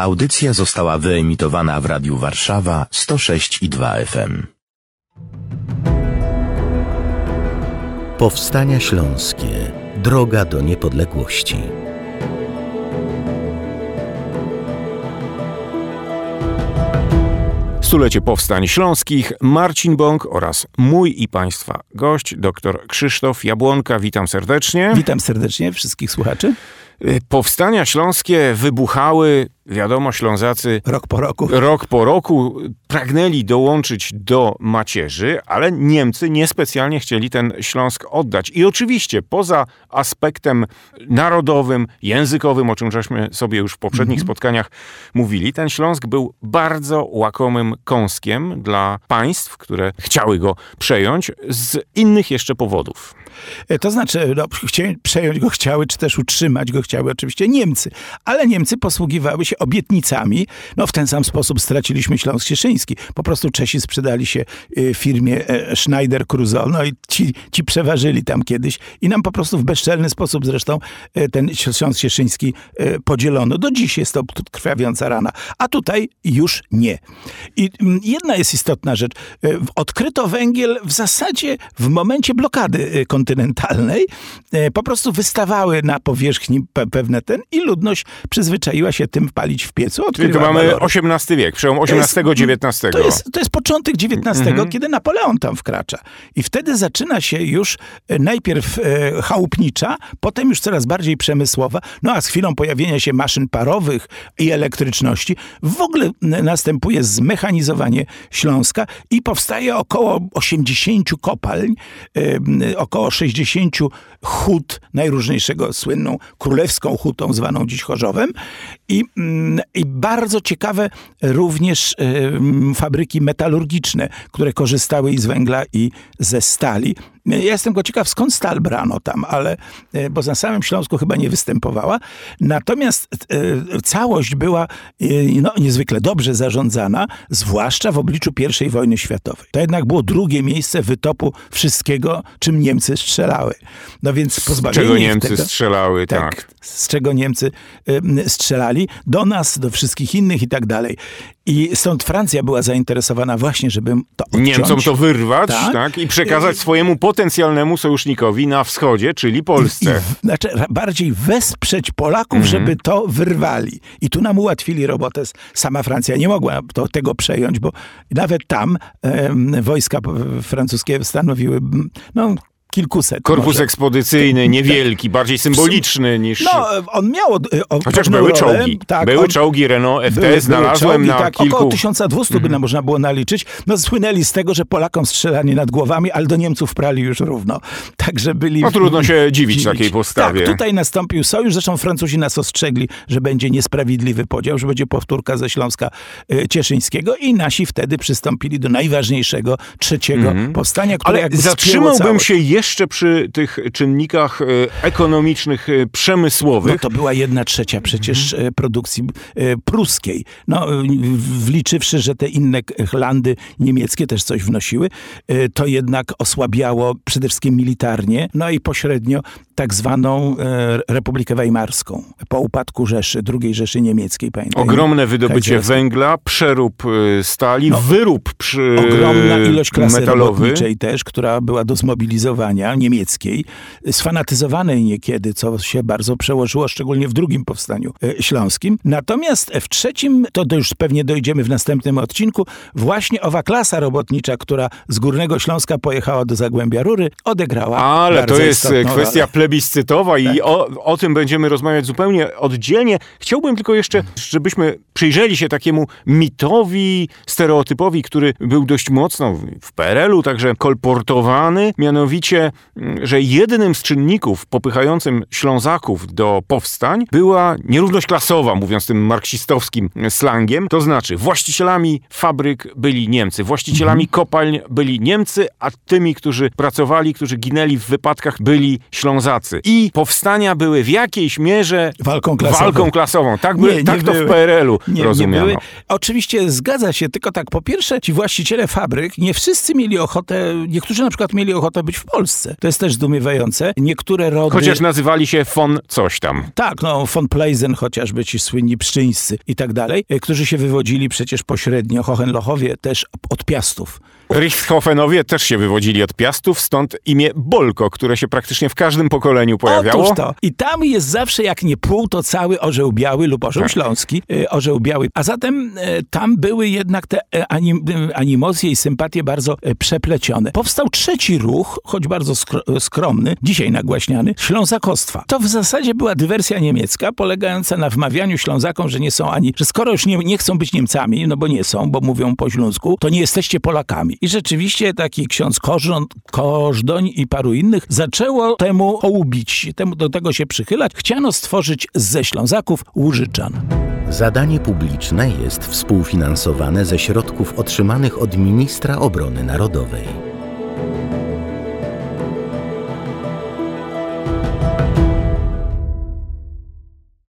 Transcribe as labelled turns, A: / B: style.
A: Audycja została wyemitowana w Radiu Warszawa 106 i 2 FM.
B: Powstania Śląskie. Droga do niepodległości.
C: Stulecie Powstań Śląskich, Marcin Bąk oraz mój i Państwa gość, dr Krzysztof Jabłonka. Witam serdecznie.
D: Witam serdecznie wszystkich słuchaczy.
C: Powstania śląskie wybuchały, wiadomo, Ślązacy
D: rok po roku.
C: Rok po roku pragnęli dołączyć do macierzy, ale Niemcy niespecjalnie chcieli ten Śląsk oddać. I oczywiście poza aspektem narodowym, językowym, o czym żeśmy sobie już w poprzednich -hmm. spotkaniach mówili, ten Śląsk był bardzo łakomym kąskiem dla państw, które chciały go przejąć z innych jeszcze powodów.
D: E, to znaczy, no, przejąć go chciały, czy też utrzymać go chciały oczywiście Niemcy. Ale Niemcy posługiwały się obietnicami. No w ten sam sposób straciliśmy Śląsk Cieszyński. Po prostu Czesi sprzedali się y, firmie e, Schneider Kruzol, no i ci, ci przeważyli tam kiedyś i nam po prostu w bezczelny sposób zresztą e, ten Śląsk Cieszyński podzielono. Do dziś jest to krwawiąca rana. A tutaj już nie. I mm, jedna jest istotna rzecz. Odkryto węgiel w zasadzie w momencie blokady kontynentalnej. Po prostu wystawały na powierzchni pewne ten i ludność przyzwyczaiła się tym palić w piecu.
C: Czyli to mamy walory. XVIII wiek, przełom XVIII-XIX.
D: To jest, to jest początek XIX, mhm. kiedy Napoleon tam wkracza. I wtedy zaczyna się już e, najpierw e, chałupnicza, potem już coraz bardziej przemysłowa, no a z chwilą pojawienia się maszyn parowych i elektryczności w ogóle następuje zmechanizowanie Śląska i powstaje około 80 kopalń, e, około 60 hut najróżniejszego, słynną królewską hutą zwaną dziś Chorzowem i, mm, i bardzo ciekawe również fabryki metalurgiczne, które korzystały i z węgla i ze stali. Ja jestem go ciekaw, skąd stal brano tam, ale, e, bo na samym Śląsku chyba nie występowała. Natomiast e, całość była e, no, niezwykle dobrze zarządzana, zwłaszcza w obliczu I wojny światowej. To jednak było drugie miejsce wytopu wszystkiego, czym Niemcy strzelały. No więc pozbawienie
C: czego Niemcy tego, strzelały, tak, tak.
D: Z czego Niemcy strzelali do nas, do wszystkich innych i tak dalej. I stąd Francja była zainteresowana właśnie, żeby to odciąć.
C: Niemcom to wyrwać tak? tak? i przekazać swojemu potencjalnemu sojusznikowi na wschodzie, czyli Polsce.
D: I, znaczy bardziej wesprzeć Polaków, mhm. żeby to wyrwali. I tu nam ułatwili robotę. Sama Francja nie mogła to, tego przejąć, bo nawet tam wojska francuskie stanowiły no, kilkuset.
C: Korpus
D: może.
C: ekspedycyjny, niewielki, tak. bardziej symboliczny niż...
D: No, on miał... On
C: Chociaż były rolę, czołgi. Tak, były on, czołgi Renault FT, były, znalazłem były czołgi, na
D: tak,
C: kilku...
D: Około 1200 mm. by mhm. można było naliczyć. No, słynęli z tego, że Polakom strzelali nad głowami, ale do Niemców prali już równo. Także byli...
C: No trudno się dziwić, dziwić. takiej postawie.
D: Tak, tutaj nastąpił sojusz. Zresztą Francuzi nas ostrzegli, że będzie niesprawiedliwy podział, że będzie powtórka ze Śląska y, Cieszyńskiego i nasi wtedy przystąpili do najważniejszego, trzeciego mm. powstania, które
C: Ale zatrzymałbym się jeszcze jeszcze przy tych czynnikach e, ekonomicznych, e, przemysłowych.
D: No to była jedna trzecia przecież mhm. produkcji pruskiej. No, wliczywszy, że te inne landy niemieckie też coś wnosiły, to jednak osłabiało przede wszystkim militarnie, no i pośrednio tak zwaną Republikę Weimarską. Po upadku Rzeszy, II Rzeszy Niemieckiej,
C: pamiętajmy. Ogromne wydobycie węgla, przerób stali, no, wyrób przy
D: Ogromna ilość klasy metalowy. robotniczej też, która była do zmobilizowania niemieckiej, sfanatyzowanej niekiedy, co się bardzo przełożyło, szczególnie w drugim powstaniu e, śląskim. Natomiast w trzecim, to już pewnie dojdziemy w następnym odcinku, właśnie owa klasa robotnicza, która z Górnego Śląska pojechała do Zagłębia Rury, odegrała
C: Ale to jest kwestia
D: rolę.
C: Plebiscytowa i tak. o, o tym będziemy rozmawiać zupełnie oddzielnie. Chciałbym tylko jeszcze, żebyśmy przyjrzeli się takiemu mitowi, stereotypowi, który był dość mocno w PRL-u także kolportowany, mianowicie że jednym z czynników popychającym Ślązaków do powstań była nierówność klasowa, mówiąc tym marksistowskim slangiem. To znaczy, właścicielami fabryk byli Niemcy, właścicielami kopalń byli Niemcy, a tymi, którzy pracowali, którzy ginęli w wypadkach, byli Ślązacy. Pracy i powstania były w jakiejś mierze
D: Walką klasową.
C: walką klasową. Tak, by,
D: Nie, nie
C: tak to
D: były.
C: w PRL-u
D: Nie,
C: rozumiano.
D: nie były. Oczywiście zgadza się, tylko tak, po pierwsze, ci właściciele fabryk, nie wszyscy mieli ochotę, niektórzy na przykład mieli ochotę być w Polsce. To jest też zdumiewające. Niektóre rody...
C: Chociaż nazywali się von coś tam.
D: Tak, no von Pleisen chociażby, ci słynni pszczyńscy i tak dalej, e, którzy się wywodzili przecież pośrednio, Hohenlochowie też od Piastów.
C: Richthofenowie też się wywodzili od Piastów, stąd imię Bolko, które się praktycznie w każdym pokoleniu pojawiało.
D: Otóż to. I tam jest zawsze jak nie pół, to cały orzeł biały lub orzeł
C: Tak.
D: śląski, e, orzeł biały. A zatem e, tam były jednak te e, anim, animozje i sympatie bardzo przeplecione. Powstał trzeci ruch, choć bardzo skro, skromny, dzisiaj nagłaśniany, ślązakostwa. To w zasadzie była dywersja niemiecka, polegająca na wmawianiu Ślązakom, że nie są ani, że skoro już nie, nie chcą być Niemcami, no bo nie są, bo mówią po śląsku, to nie jesteście Polakami. I rzeczywiście taki ksiądz Kożdoń i paru innych zaczęło temu hołubić, temu, do tego się przychylać. Chciano stworzyć ze Ślązaków Łużyczan.
B: Zadanie publiczne jest współfinansowane ze środków otrzymanych od ministra obrony narodowej.